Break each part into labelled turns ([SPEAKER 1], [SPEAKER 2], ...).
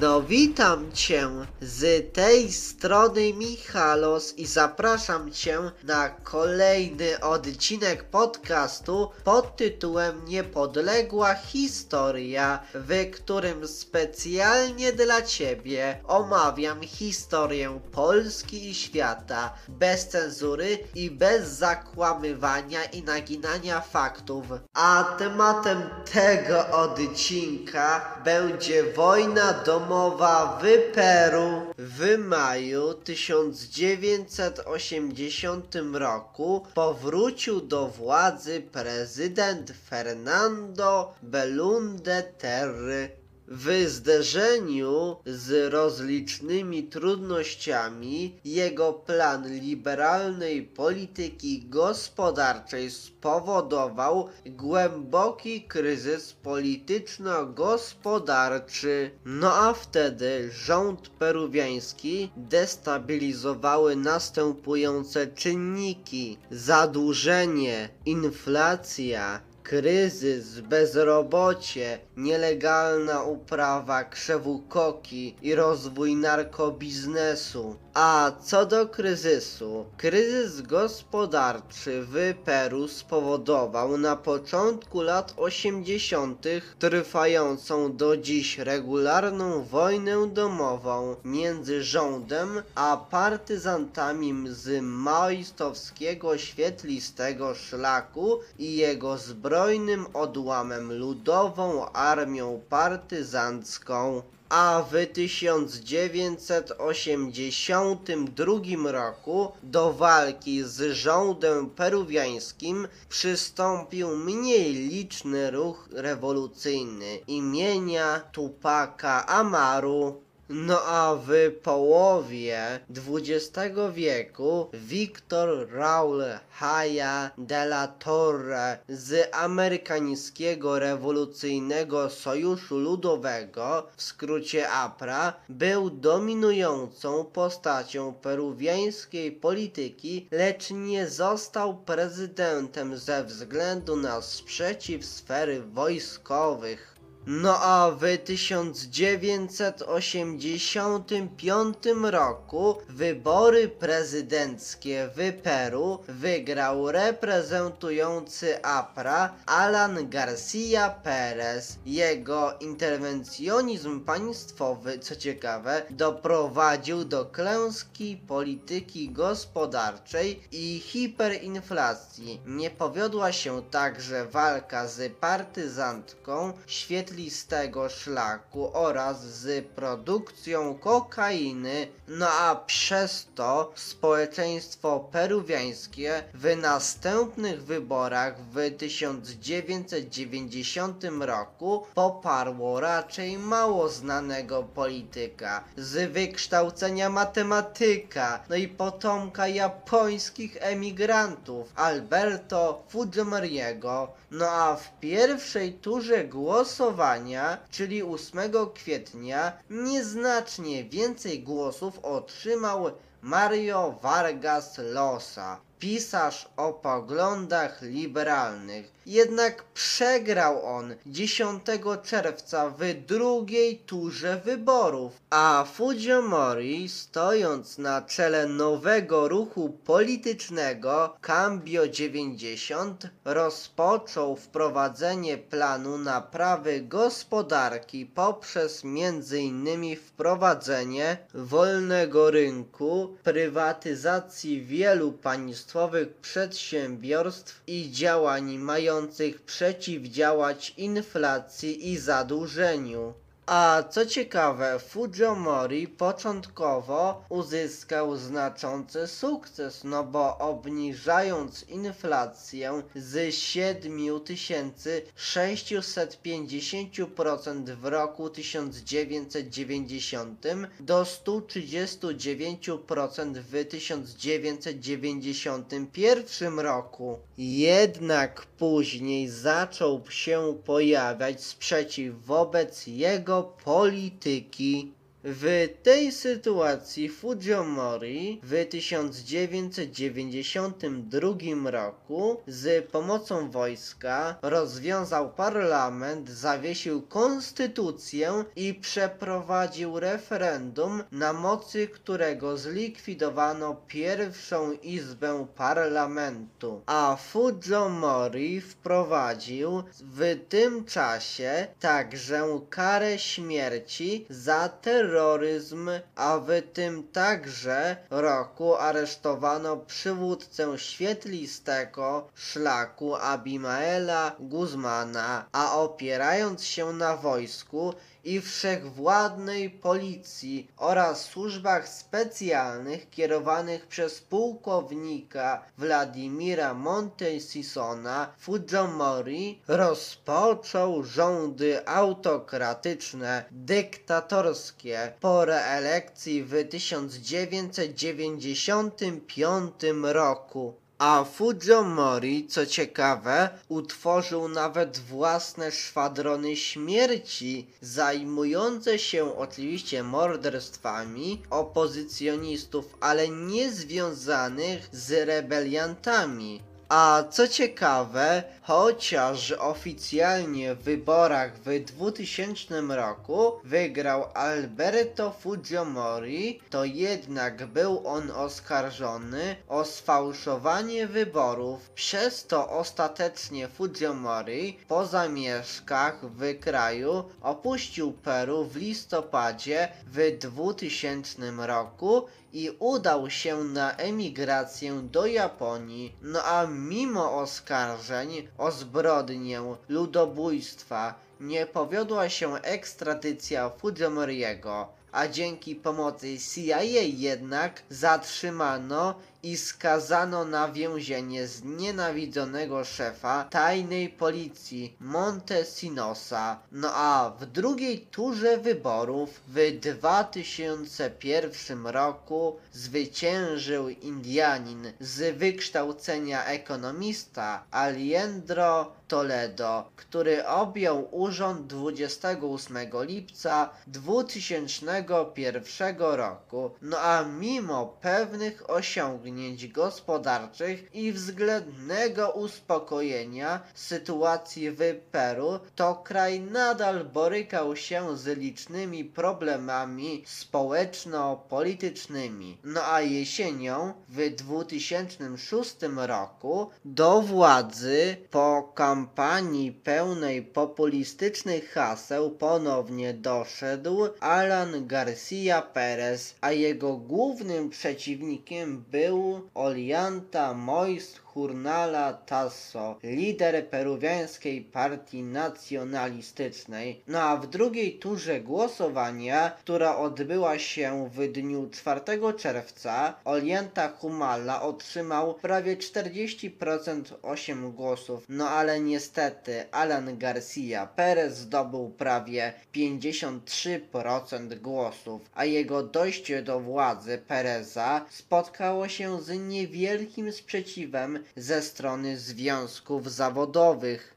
[SPEAKER 1] No witam Cię z tej strony Michalos i zapraszam Cię na kolejny odcinek podcastu pod tytułem Niepodległa Historia, w którym specjalnie dla Ciebie omawiam historię Polski i świata bez cenzury i bez zakłamywania i naginania faktów. A tematem tego odcinka będzie wojna domowa w Peru w maju 1980 roku powrócił do władzy prezydent Fernando Belunde Terry. W zderzeniu z rozlicznymi trudnościami jego plan liberalnej polityki gospodarczej spowodował głęboki kryzys polityczno-gospodarczy. No a wtedy rząd peruwiański destabilizowały następujące czynniki: zadłużenie, inflacja, kryzys, bezrobocie, nielegalna uprawa krzewu koki i rozwój narkobiznesu. A co do kryzysu, kryzys gospodarczy w Peru spowodował na początku lat 80. trwającą do dziś regularną wojnę domową między rządem a partyzantami z maoistowskiego świetlistego szlaku i jego zbrojnym odłamem ludową armią partyzancką a w 1982 roku do walki z rządem peruwiańskim przystąpił mniej liczny ruch rewolucyjny imienia Tupaka Amaru. No a w połowie XX wieku Victor Raul Haya de la Torre z amerykańskiego rewolucyjnego sojuszu ludowego, w skrócie APRA, był dominującą postacią peruwiańskiej polityki, lecz nie został prezydentem ze względu na sprzeciw sfery wojskowych. No a w 1985 roku wybory prezydenckie w Peru wygrał reprezentujący APRA Alan Garcia Perez. Jego interwencjonizm państwowy, co ciekawe, doprowadził do klęski polityki gospodarczej i hiperinflacji. Nie powiodła się także walka z partyzantką, świetnie świetlistego szlaku oraz z produkcją kokainy, no a przez to społeczeństwo peruwiańskie w następnych wyborach w 1990 roku poparło raczej mało znanego polityka z wykształcenia matematyka, no i potomka japońskich emigrantów Alberto Fujimoriego, no a w pierwszej turze głosowania czyli 8 kwietnia, nieznacznie więcej głosów otrzymał Mario Vargas Llosa, pisarz o poglądach liberalnych. Jednak przegrał on 10 czerwca w drugiej turze wyborów, a Fujimori, stojąc na czele nowego ruchu politycznego Cambio 90, rozpoczął wprowadzenie planu naprawy gospodarki poprzez m.in. wprowadzenie wolnego rynku, prywatyzacji wielu państwowych przedsiębiorstw i działań mających mających przeciwdziałać inflacji i zadłużeniu. A co ciekawe, Fujimori początkowo uzyskał znaczący sukces, no bo obniżając inflację z 7650% w roku 1990 do 139% w 1991 roku. Jednak później zaczął się pojawiać sprzeciw wobec jego polityki. W tej sytuacji Fujimori w 1992 roku z pomocą wojska rozwiązał parlament, zawiesił konstytucję i przeprowadził referendum, na mocy którego zlikwidowano pierwszą izbę parlamentu. A Fujimori wprowadził w tym czasie także karę śmierci za terroryzm, a w tym także roku aresztowano przywódcę świetlistego szlaku Abimaela Guzmana, a opierając się na wojsku i wszechwładnej policji oraz służbach specjalnych kierowanych przez pułkownika Władimira Montesisona, Fujimori rozpoczął rządy autokratyczne, dyktatorskie po reelekcji w 1995 roku. A Fujimori, co ciekawe, utworzył nawet własne szwadrony śmierci, zajmujące się oczywiście morderstwami opozycjonistów, ale nie związanych z rebeliantami. A co ciekawe, chociaż oficjalnie w wyborach w 2000 roku wygrał Alberto Fujimori, to jednak był on oskarżony o sfałszowanie wyborów. Przez to ostatecznie Fujimori po zamieszkach w kraju opuścił Peru w listopadzie w 2000 roku i udał się na emigrację do Japonii. No a mimo oskarżeń o zbrodnię ludobójstwa nie powiodła się ekstradycja Fujimoriego, a dzięki pomocy CIA jednak zatrzymano i skazano na więzienie znienawidzonego szefa tajnej policji Montesinosa. No a w drugiej turze wyborów w 2001 roku zwyciężył Indianin z wykształcenia ekonomista Aliendro Toledo, który objął urząd 28 lipca 2001 roku. No a mimo pewnych osiągnięć gospodarczych i względnego uspokojenia sytuacji w Peru, to kraj nadal borykał się z licznymi problemami społeczno-politycznymi. No a jesienią w 2006 roku do władzy po kampanii pełnej populistycznych haseł ponownie doszedł Alan Garcia Perez, a jego głównym przeciwnikiem był Olhanta Olianta Hurnala Tasso, lider peruwiańskiej partii nacjonalistycznej. No a w drugiej turze głosowania, która odbyła się w dniu 4 czerwca, Ollanta Humala otrzymał prawie 40% 8 głosów. No ale niestety Alan Garcia Perez zdobył prawie 53% głosów, a jego dojście do władzy Pereza spotkało się z niewielkim sprzeciwem ze strony związków zawodowych.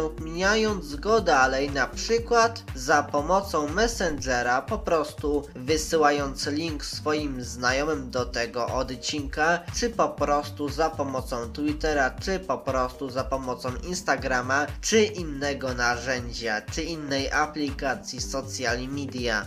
[SPEAKER 1] udostępniając udostępniając go dalej, na przykład za pomocą Messengera, po prostu wysyłając link swoim znajomym do tego odcinka, czy po prostu za pomocą Twittera, czy po prostu za pomocą Instagrama, czy innego narzędzia, czy innej aplikacji social media.